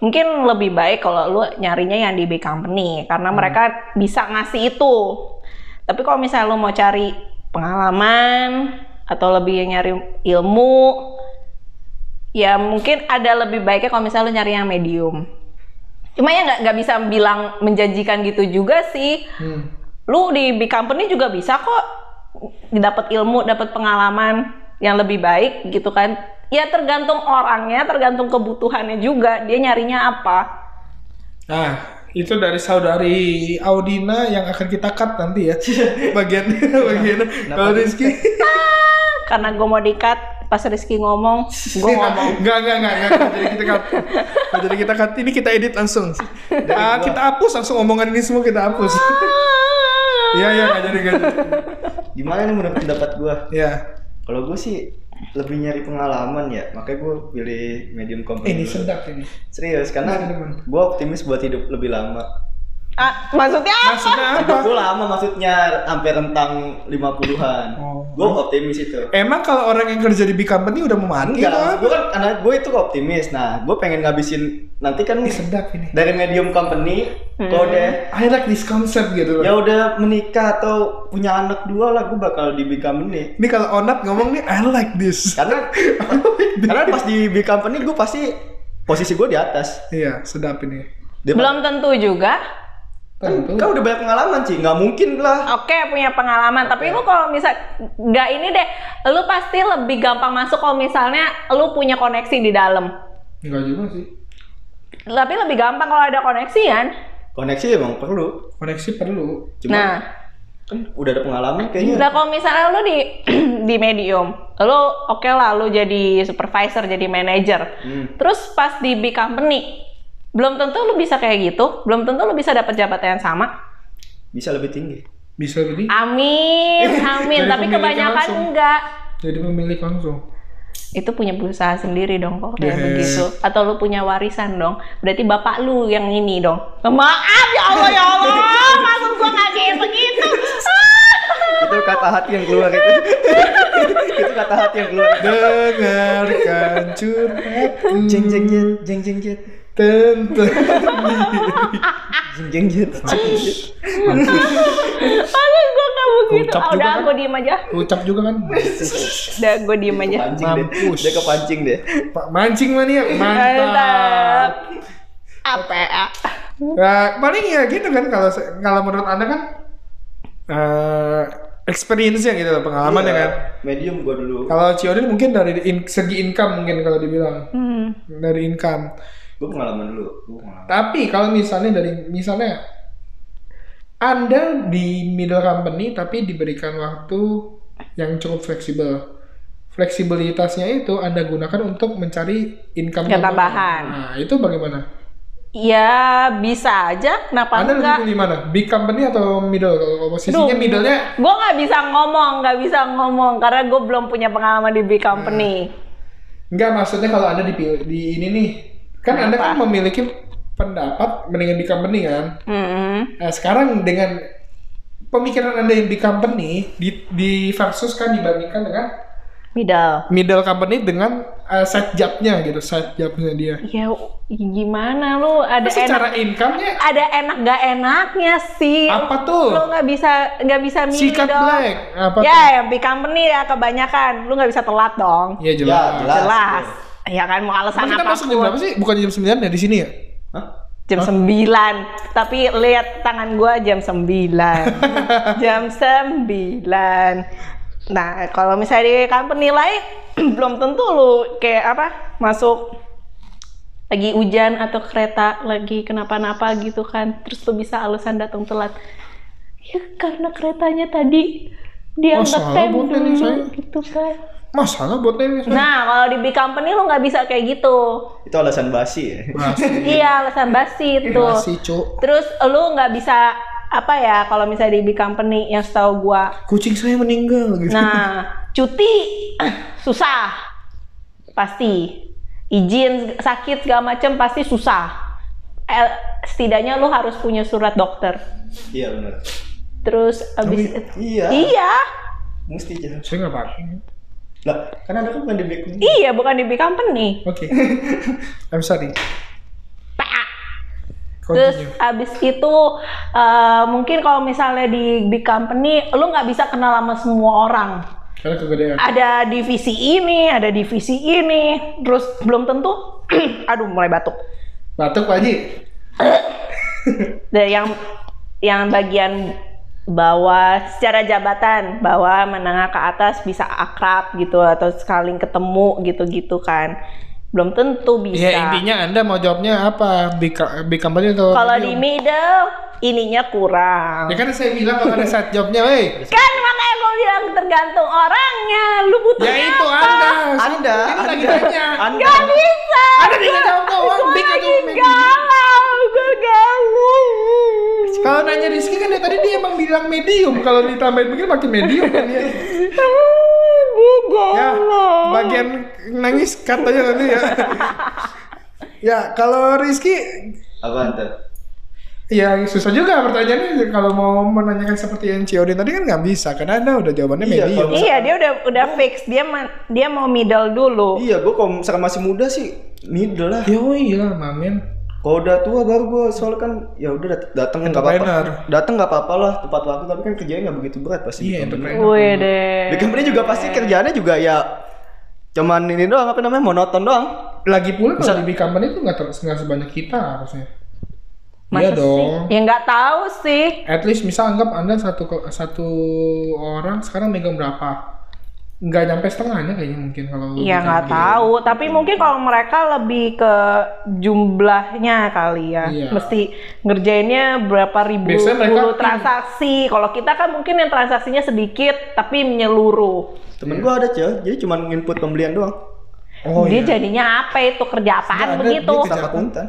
mungkin lebih baik kalau lu nyarinya yang di big company karena mereka bisa ngasih itu. Tapi kalau misalnya lu mau cari pengalaman atau lebih nyari ilmu, ya mungkin ada lebih baiknya kalau misalnya lu nyari yang medium. Cuma ya nggak nggak bisa bilang menjanjikan gitu juga sih. Hmm. Lu di big company juga bisa kok dapat ilmu, dapat pengalaman yang lebih baik gitu kan. Ya tergantung orangnya, tergantung kebutuhannya juga. Dia nyarinya apa. Nah, itu dari saudari Audina yang akan kita cut nanti ya. bagian bagian kalau Rizky Karena gue mau di-cut, pas Rizky ngomong, gue ngomong. Enggak, enggak, enggak, enggak. Nggak Jadi kita cut. Nggak Jadi kita cut. Ini kita edit langsung. Ah, kita hapus langsung omongan ini semua kita hapus. Iya, iya, enggak jadi, enggak jadi. Gimana nih menurut pendapat gua? Iya. Kalau gue sih lebih nyari pengalaman ya, makanya gue pilih medium company. Ini sedap ini. Serius, karena gue optimis buat hidup lebih lama. Ah, maksudnya apa? Maksudnya apa? gue lama maksudnya hampir rentang 50-an. Oh. Gue optimis itu. Emang kalau orang yang kerja di big company udah mau mati Enggak, gue kan karena gue itu optimis. Nah, gue pengen ngabisin nanti kan Ini sedap ini. dari medium company, Hmm. kalau udah I like this concept gitu ya udah menikah atau punya anak dua lah, gue bakal di big company. Ini kalau Onat ngomong nih, I like this. Karena karena pas di big company gue pasti posisi gue di atas. Iya, sedap ini. Dia Belum tentu juga. Tentu. kan udah banyak pengalaman sih, nggak mungkin lah. Oke, punya pengalaman. Tapi lu kalau misal nggak ini deh, lu pasti lebih gampang masuk kalau misalnya lu punya koneksi di dalam. Enggak juga sih. Tapi lebih gampang kalau ada koneksi kan. Koneksi emang perlu. Koneksi perlu. Cuma Nah, kan udah ada pengalaman kayaknya. Nah kalau misalnya lu di di medium, lu oke lah lu jadi supervisor, jadi manager. Hmm. Terus pas di big company, belum tentu lu bisa kayak gitu, belum tentu lu bisa dapat jabatan yang sama. Bisa lebih tinggi. Bisa jadi Amin, amin. Dari Tapi kebanyakan langsung. enggak. jadi pemilik langsung. Itu punya usaha sendiri dong kok kayak Yes. begitu. Atau lu punya warisan dong. Berarti bapak lu yang ini dong. Maaf ya Allah ya Allah, maksud gua nggak kayak begitu. Itu kata hati yang keluar itu. itu kata hati yang keluar. Dengarkan curhatku. Jeng jeng jet, jeng jeng jet. Tentu. Jeng jeng jeng. Maksud gua nggak begitu. Ucap juga udah kan? gua diem aja. Ucap juga kan. Udah gua diem aja. Mampus. Dia kepancing deh. Pak mancing mania Mantap. mantap. Apa ya? Nah, paling ya gitu kan kalau kalau menurut anda kan eh experience-nya gitu loh, pengalaman ya Iya, kan. Medium gua dulu. Kalau Ciodin mungkin dari in- segi income mungkin kalau dibilang Hmm. dari income. Gua pengalaman dulu. Gua pengalaman. Tapi kalau misalnya dari misalnya Anda di middle company tapi diberikan waktu yang cukup fleksibel. Fleksibilitasnya itu Anda gunakan untuk mencari income tambahan. Nah, itu bagaimana? Ya bisa aja. Kenapa Anda enggak? lebih pilih mana? Big company atau middle? Kalau posisinya Duh. middle-nya Gue nggak bisa ngomong, nggak bisa ngomong karena gue belum punya pengalaman di big company. Enggak, maksudnya kalau Anda dipilih di ini nih. Kan Anda kan memiliki pendapat mendingan di company kan? Hmm. Nah, sekarang dengan pemikiran Anda yang di company di, di versus kan dibandingkan dengan Middle. middle company dengan uh, side job-nya gitu, side job-nya dia. Ya gimana lu ada enak secara income-nya ada enak gak enaknya sih. apa tuh? Lu nggak bisa nggak bisa milih Sikat dong. black. Apa ya, tuh? yang big company ya kebanyakan. Lu nggak bisa telat dong. Ya Ya, jelas. jelas. Jelas. Ya kan mau alasan Tapi kita masuk jam berapa sih? Bukan jam 9 ya di sini ya? Hah? Jam 9. Tapi lihat tangan gua jam 9. jam 9. Nah, kalau misalnya di company lain belum tentu lu kayak apa? Masuk lagi hujan atau kereta lagi kenapa-napa gitu kan. Terus lu bisa alasan datang telat. Ya karena keretanya tadi dia Masalah ngetem buat ini dulu saya. gitu kan. Masalah buat ini. Nah, kalau di big company lu nggak bisa kayak gitu. Itu alasan basi ya. Masih, Iya, alasan basi itu. masih cuk. Terus lu nggak bisa apa ya kalau misalnya di big company yang setahu gua. Kucing saya meninggal gitu. Nah, cuti susah. Pasti. Izin sakit segala macem pasti susah. Eh, setidaknya lu harus punya surat dokter. Iya benar. Terus abis Iya. Iya. Mesti jangan. saya nggak pakai. Lah, kan ada kan bukan di back Iya, bukan di big company. Oke. I'm sorry. Terus abis itu eh, mungkin kalau misalnya di big company lu nggak bisa kenal sama semua orang. Karena kegedean. Ada divisi ini, ada divisi ini, terus belum tentu. aduh, mulai batuk. Batuk Pak Haji. Yang yang bagian bawah secara jabatan bawah menengah ke atas bisa akrab gitu atau sekali ketemu gitu-gitu kan belum tentu bisa Ya intinya Anda mau jawabnya apa? Big, co- big company atau kalau di middle ininya kurang Ya kan saya bilang kalau ada side jobnya, weh. kan makanya gue bilang tergantung orangnya lu butuh Ya itu Anda. Anda, Ini lagi Anda. tanya. Anda. Gak bisa Anda tinggal jawab doang, gue big atau lagi medium. galau gue galau Kalau nanya Rizky kan dari tadi dia emang bilang medium. Kalau ditambahin begini makin medium kan ya. gue Ya, bagian nangis katanya nanti ya. ya, kalau Rizky Apa tuh? Ya susah juga pertanyaannya kalau mau menanyakan seperti yang Ciodin tadi kan nggak bisa karena anda udah jawabannya Iya, medium. Iya dia udah udah fix dia ma- dia mau middle dulu. Iya, gua kalau misalkan masih muda sih middle lah. Ya oh iya mamen. Kalau udah tua baru gua soalnya kan ya udah dat- datang nggak apa-apa. Datang nggak apa-apa lah tepat waktu tapi kan kerjanya nggak begitu berat pasti. Iya di company. entrepreneur. Wih deh. Di company juga pasti kerjaannya juga ya cuman ini doang apa namanya monoton doang. Lagi pula kalau di company itu nggak nggak sebanyak kita harusnya. Masa Iya sih? dong. Ya nggak tahu sih. At least misal anggap anda satu satu orang sekarang megang berapa? Nggak nyampe setengahnya kayaknya mungkin kalau. Iya nggak tahu. Tapi mungkin kalau mereka lebih ke jumlahnya kali ya. Iya. Mesti ngerjainnya berapa ribu Biasanya mereka puluh transaksi. Kalau kita kan mungkin yang transaksinya sedikit tapi menyeluruh. Temen gua ada cuy, jadi cuman input pembelian doang. Oh dia iya. jadinya apa itu kerja apaan ada, begitu? dia akuntan.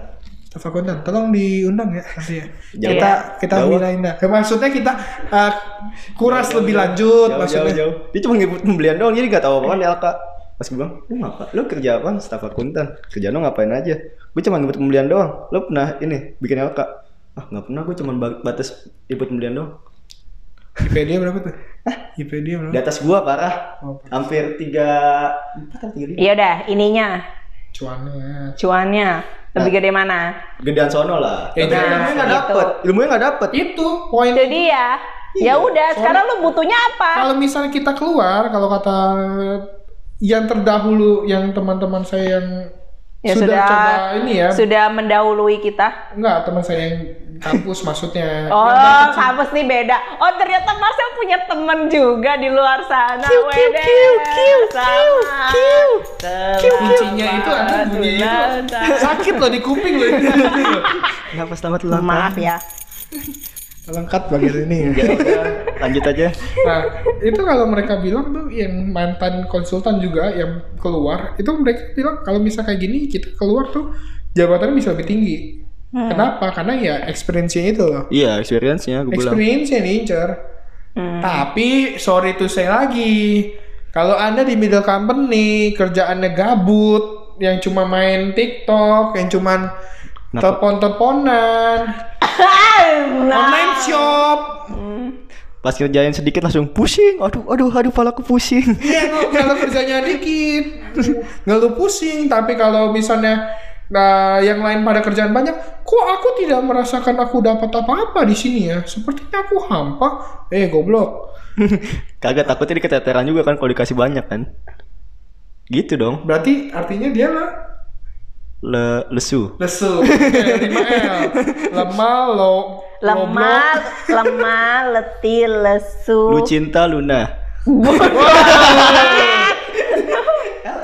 Staf akuntan, tolong diundang ya nanti ya. Jauh. Kita kita Jauh. mindahin dah. Eh, Maksudnya kita eh, kuras lebih lanjut jauh, maksudnya. jauh, jauh. Dia cuma ngikut pembelian doang, jadi gak tahu apa kan LK. Pas gue bilang, lu ngapa? Lu kerja apa? Staf akuntan. Kerjaan lu ngapain aja? Gue cuma ngikut pembelian doang. Lu pernah ini bikin LK? Ah nggak pernah, gue cuma ba- batas ikut pembelian doang. IP dia berapa tuh? IP dia berapa? Di atas gua parah. Oh, Hampir tiga empat atau tiga lima. Iya udah, ininya, cuannya. cuannya lebih gede mana? Gedean sono lah. Ya, jangan ilmunya nggak dapet. Ilmunya nggak dapet. Itu poin Itu dia. Ya udah, sekarang lu butuhnya apa? kalau misalnya kita keluar kalau kata yang terdahulu yang teman-teman saya yang Ya sudah, sudah. coba ini ya Sudah mendahului kita. enggak teman saya yang kampus maksudnya Oh, Yang kampus nih beda. Oh, ternyata Marcel punya temen juga di luar sana. Kiu, kiu, kiu, kiu, Sama. kiu, Teman kuncinya itu ada bunyinya itu sakit loh di kuping loh Kenapa selamat ulang tahun? Maaf ya. Lengkap bagian ini Ya lanjut aja. Nah, itu kalau mereka bilang tuh yang mantan konsultan juga yang keluar, itu mereka bilang kalau misal kayak gini kita keluar tuh jabatannya bisa lebih tinggi. Hmm. Kenapa? Karena ya experience-nya itu loh. Iya, experience-nya gue bilang. Experience-nya nih, Incer. Hmm. Tapi sorry to say lagi, kalau Anda di middle company, kerjaannya gabut, yang cuma main TikTok, yang cuman Kenapa? telepon-teleponan, Nah. online shop, Pas kerjain sedikit langsung pusing. Aduh, aduh, aduh, palaku pusing. Iya, kalau- kerjanya dikit, nggak lu pusing. Tapi kalau misalnya nah, yang lain pada kerjaan banyak, kok aku tidak merasakan aku dapat apa-apa di sini ya? Sepertinya aku hampa. Eh, goblok. Kagak takutnya diketeteran juga kan kalau dikasih banyak kan. Gitu dong. Berarti artinya dia lah Le lesu. lesu. 5L. Lemah, lo Lemah, lemah, letih, lesu. Lu cinta Luna.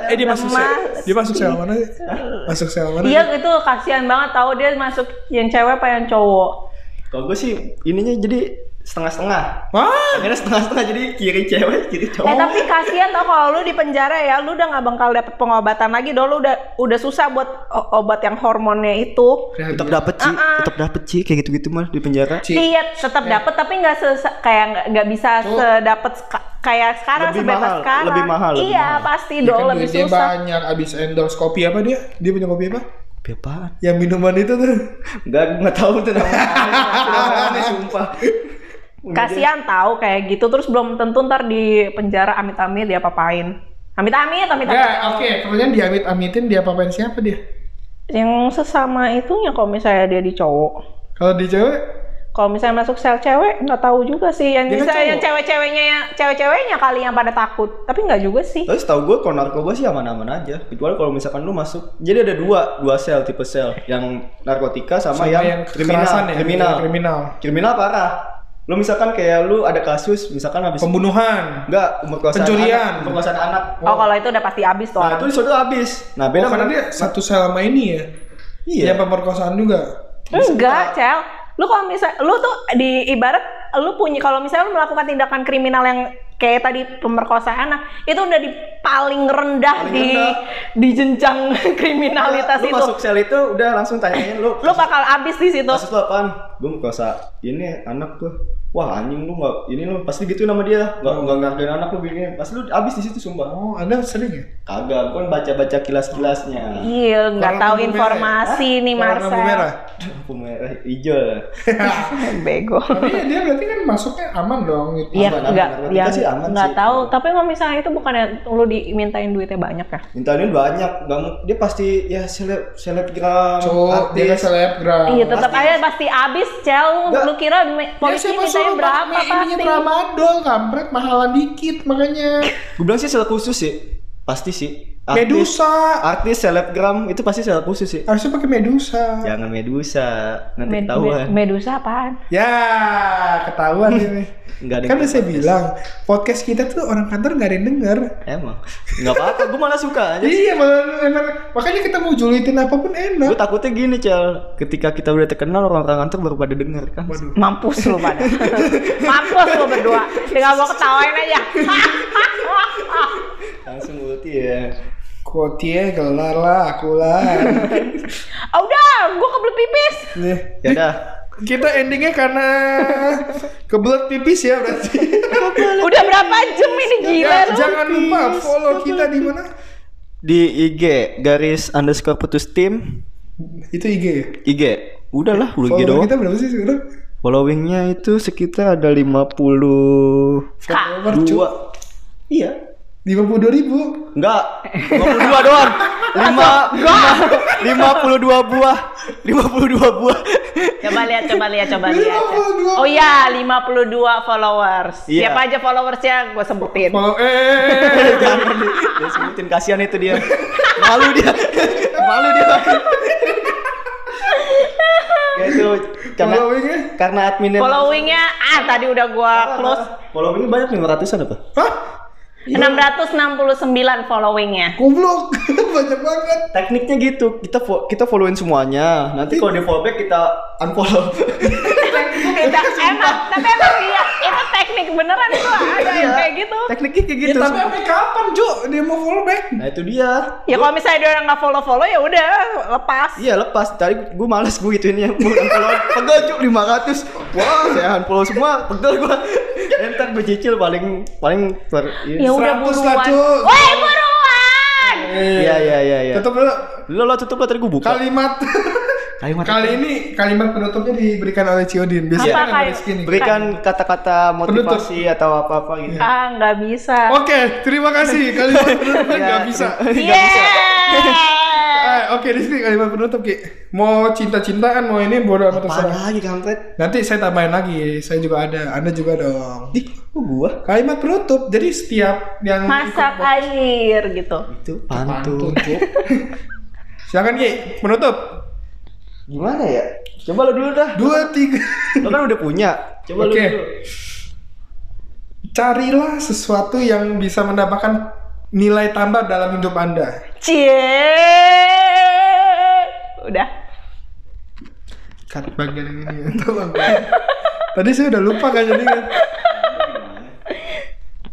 Eh, dia masuk sel, dia masuk sel mana? sih? Masuk sel mana? Iya itu kasihan banget tahu dia masuk yang cewek apa yang cowok. Kalau gue sih ininya jadi setengah-setengah. Wah, Akhirnya setengah-setengah jadi kiri cewek, kiri cowok. Eh tapi kasihan tau kalau lu di penjara ya, lu udah nggak bakal dapet pengobatan lagi, dong lu udah udah susah buat obat yang hormonnya itu. tetap dapet sih, Uh-uh. tetap dapet sih kayak gitu-gitu mah di penjara. Ci. Iya, tetap dapet tapi nggak se- kayak nggak- nggak bisa Tuh. sedapet kayak sekarang Lebih sebebas mahal, sekarang. lebih mahal, lebih iya mahal. pasti Dia dong kan lebih susah. banyak abis endorse kopi apa dia? Dia punya kopi apa? Kopi apaan? Yang minuman itu tuh. Enggak, gue nggak tahu tuh namanya. Sumpah. Kasihan tahu kayak gitu terus belum tentu ntar di penjara amit-amit dia papain. Amit-amit, amit-amit. Ya, oke. Pertanyaan diamit-amitin dia apain siapa dia? Yang sesama itunya kalau misalnya dia di cowok. Kalau di cewek, Kalau misalnya masuk sel cewek nggak tahu juga sih. Yang Dia kan misalnya yang cewek-ceweknya yang cewek-ceweknya kali yang pada takut. Tapi nggak juga sih. Tapi setahu gue kalau narkoba sih aman-aman aja. Kecuali kalau misalkan lu masuk, jadi ada dua, dua sel tipe sel, yang narkotika sama, sama yang, yang kriminal, ya, kriminal. kriminal. Kriminal parah. Lu misalkan kayak lu ada kasus, misalkan habis Pembunuhan. enggak pemerkosaan Pencurian. anak, pemerkosaan anak. Oh, kalau itu udah pasti habis tuh. Nah, itu situ habis. Nah, Oh, beda karena sama- dia satu sel sama ini ya. Iya. Yang pemerkosaan juga. Enggak, Cel. Lu kalau misal lu tuh di ibarat lu punya kalau misalnya lu melakukan tindakan kriminal yang kayak tadi pemerkosaan anak, itu udah di paling rendah Paling di rendah. di jenjang kriminalitas lu itu. masuk sel itu udah langsung tanyain lu Lu bakal habis di situ. kasus lu apaan? Gue merkosa ini anak tuh. Wah anjing lu nggak ini lu pasti gitu nama dia nggak nggak ngargain anak lu begini pasti lu abis di situ sumpah Oh, Anda sering ya? kagak gue kan baca baca kilas kilasnya Iya, nggak tahu lampu informasi merah ya? nih Warna lampu Marcel. merah. lampu merah hijau lah Bego. Tapi ya dia berarti kan masuknya aman dong gitu. Iya, aman. ya, Narkotika sih aman nggak sih. tahu. Tapi kalau misalnya itu bukannya lu dimintain duitnya banyak ya? mintaannya banyak nggak dia pasti ya seleb selebgram Cowok, dia selebgram. Iya, tetap pasti. aja pasti habis, Cel. Nggak. Lu kira Ya polisi siapa suruh berapa ininya pasti? tramadol, kampret, mahalan dikit makanya. gue bilang sih sel khusus sih pasti sih artis, Medusa. artis selebgram itu pasti sel khusus sih Harusnya pakai medusa. jangan medusa nanti Med- ketahuan med- Medusa apaan? Ya, ketahuan ini. nggak ada Kan udah saya bilang, podcast kita tuh orang kantor nggak ada yang denger. emang nggak apa-apa gue malah suka aja Iya, malah emang makanya kita mau julitin apa pun gue enak. takutnya gini cel ketika kita udah terkenal orang-orang kantor baru pada denger kan Waduh. Mampus lu pada. Mampus lu berdua. Tinggal gua ketawain aja. langsung ulti ya Kotie gelar lah, aku lah. Ah, udah, gue kebelet pipis. Nih. Ya udah. Kita endingnya karena kebelet pipis ya berarti. Udah berapa jam ini gila Ya, lu? jangan lupa follow kita di mana? Di IG garis underscore putus tim Itu IG ya. IG. Udahlah, lu IG Follow doang. kita berapa sih sekarang? Followingnya itu sekitar ada 52 Follower cu. Iya. 52 ribu. Enggak. 52 doang. 5 52 buah. 52 buah. Coba lihat, coba lihat, coba lihat. 52. Oh iya, 52 followers. Iya. Siapa aja followersnya gue sebutin. Follow eh Jangan di- dia sebutin kasihan itu dia. Malu dia. Malu dia. Ya itu karena followingnya. karena adminnya Followingnya, ah tadi udah gua close. Followingnya banyak 500-an apa? Hah? 669 followingnya. Goblok. Banyak banget. Tekniknya gitu, kita fo- kita followin semuanya. Nanti kalau di follow back kita unfollow. Kita, emang, tapi emang iya, itu teknik beneran itu ada yang kayak gitu. Tekniknya kayak Ya, gitu. tapi sampai kapan, Ju? Dia mau follow back? Nah itu dia. Ya kalau misalnya dia orang nggak follow follow ya udah lepas. Iya lepas. Tadi gue males gue gituinnya. Gue unfollow pegel cuk 500. Wah saya unfollow semua. Pegel gue. Entar gue cicil paling paling per. Ya udah 100 lah, buruan. Woi buruan. Iya iya iya iya. Tutup dulu. Lo lo tutup lo tadi gue buka. Kalimat Kalimat Kali ini kalimat penutupnya diberikan oleh Ciodin. Biasanya Apa kan Rizky nih. berikan kata-kata motivasi atau apa-apa gitu. Ah nggak bisa. Oke, terima kasih. Kalimat penutupnya Ya, nggak bisa. Iya. Eh, Oke, Rizky kalimat penutup Ki. Mau cinta-cintaan, mau ini bodo amat Apa terserah. lagi kampret? Nanti saya tambahin lagi. Saya juga ada. Anda juga dong. Di, kok gua? Kalimat penutup. Jadi setiap yang Masak air gitu. Itu pantun. Silakan Ki, penutup. Gimana ya? Coba lo dulu dah. Dua, tiga. Lo kan udah punya. Coba Oke. lo dulu. Carilah sesuatu yang bisa mendapatkan nilai tambah dalam hidup Anda. Cie. Udah. Cut bagian ini. Tolong. Tadi saya udah lupa kan jadi kan.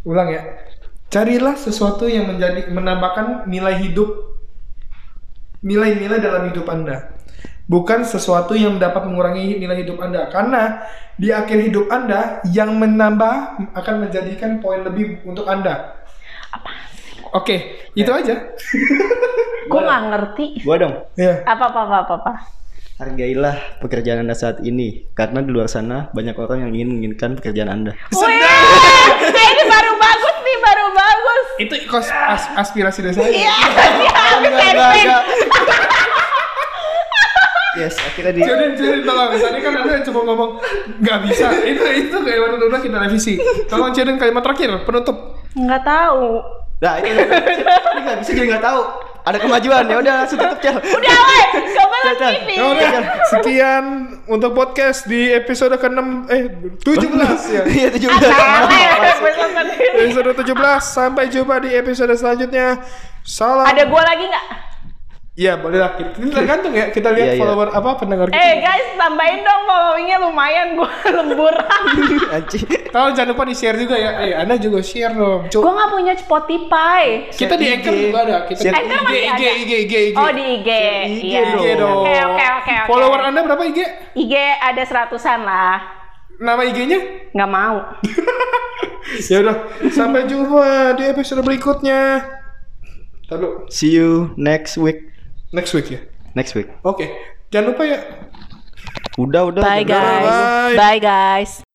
Ulang ya. Carilah sesuatu yang menjadi menambahkan nilai hidup nilai-nilai dalam hidup Anda. Bukan sesuatu yang dapat mengurangi nilai hidup Anda karena di akhir hidup Anda yang menambah akan menjadikan poin lebih untuk Anda. Oke, itu aja. Gue nggak ngerti. Gua dong. Ya. Apa apa apa apa. apa. Hargailah pekerjaan Anda saat ini karena di luar sana banyak orang yang ingin menginginkan pekerjaan Anda. Wih, eh, ini baru bagus nih, baru bagus. Itu kos as- aspirasi dari saya. Iya, ending. enggak. Yes, akhirnya di Jadi, jadi tolong. Tadi kan anda cuma ngomong nggak bisa. Itu itu kalimat udah kita revisi. Tolong Cedin kalimat terakhir penutup. Nggak tahu. Nah, ini nggak bisa jadi nggak tahu. Ada kemajuan ya udah langsung tutup Cel. Udah, weh, coba. TV. Ya udah. Sekian untuk podcast di episode ke-6 eh 17 ya. Iya, itu juga. Episode 17 sampai jumpa di episode selanjutnya. Salam. Ada gua lagi nggak? Iya, boleh lah. Kita- Ini tergantung ya. Kita lihat Iya, iya. follower apa pendengar kita. Eh guys, tambahin dong followingnya lumayan gua lemburan. Kalau jangan lupa di-share juga ya. Eh, Anda juga share dong. Gua nggak punya Spotify. kita di Share Anchor IG. juga ada. Kita Share Anchor IG, masih IG, ada. IG, IG, IG. Oh di IG. IG Iya. IG dong. Oke oke oke oke. Follower Anda berapa IG? IG ada seratusan lah. Nama IG-nya? Nggak mau. ya udah, sampai jumpa di episode berikutnya. Lalu See you next week. Next week ya. Next week. Oke. Jangan lupa ya Udah, udah. Bye udah. guys. Bye. Bye guys.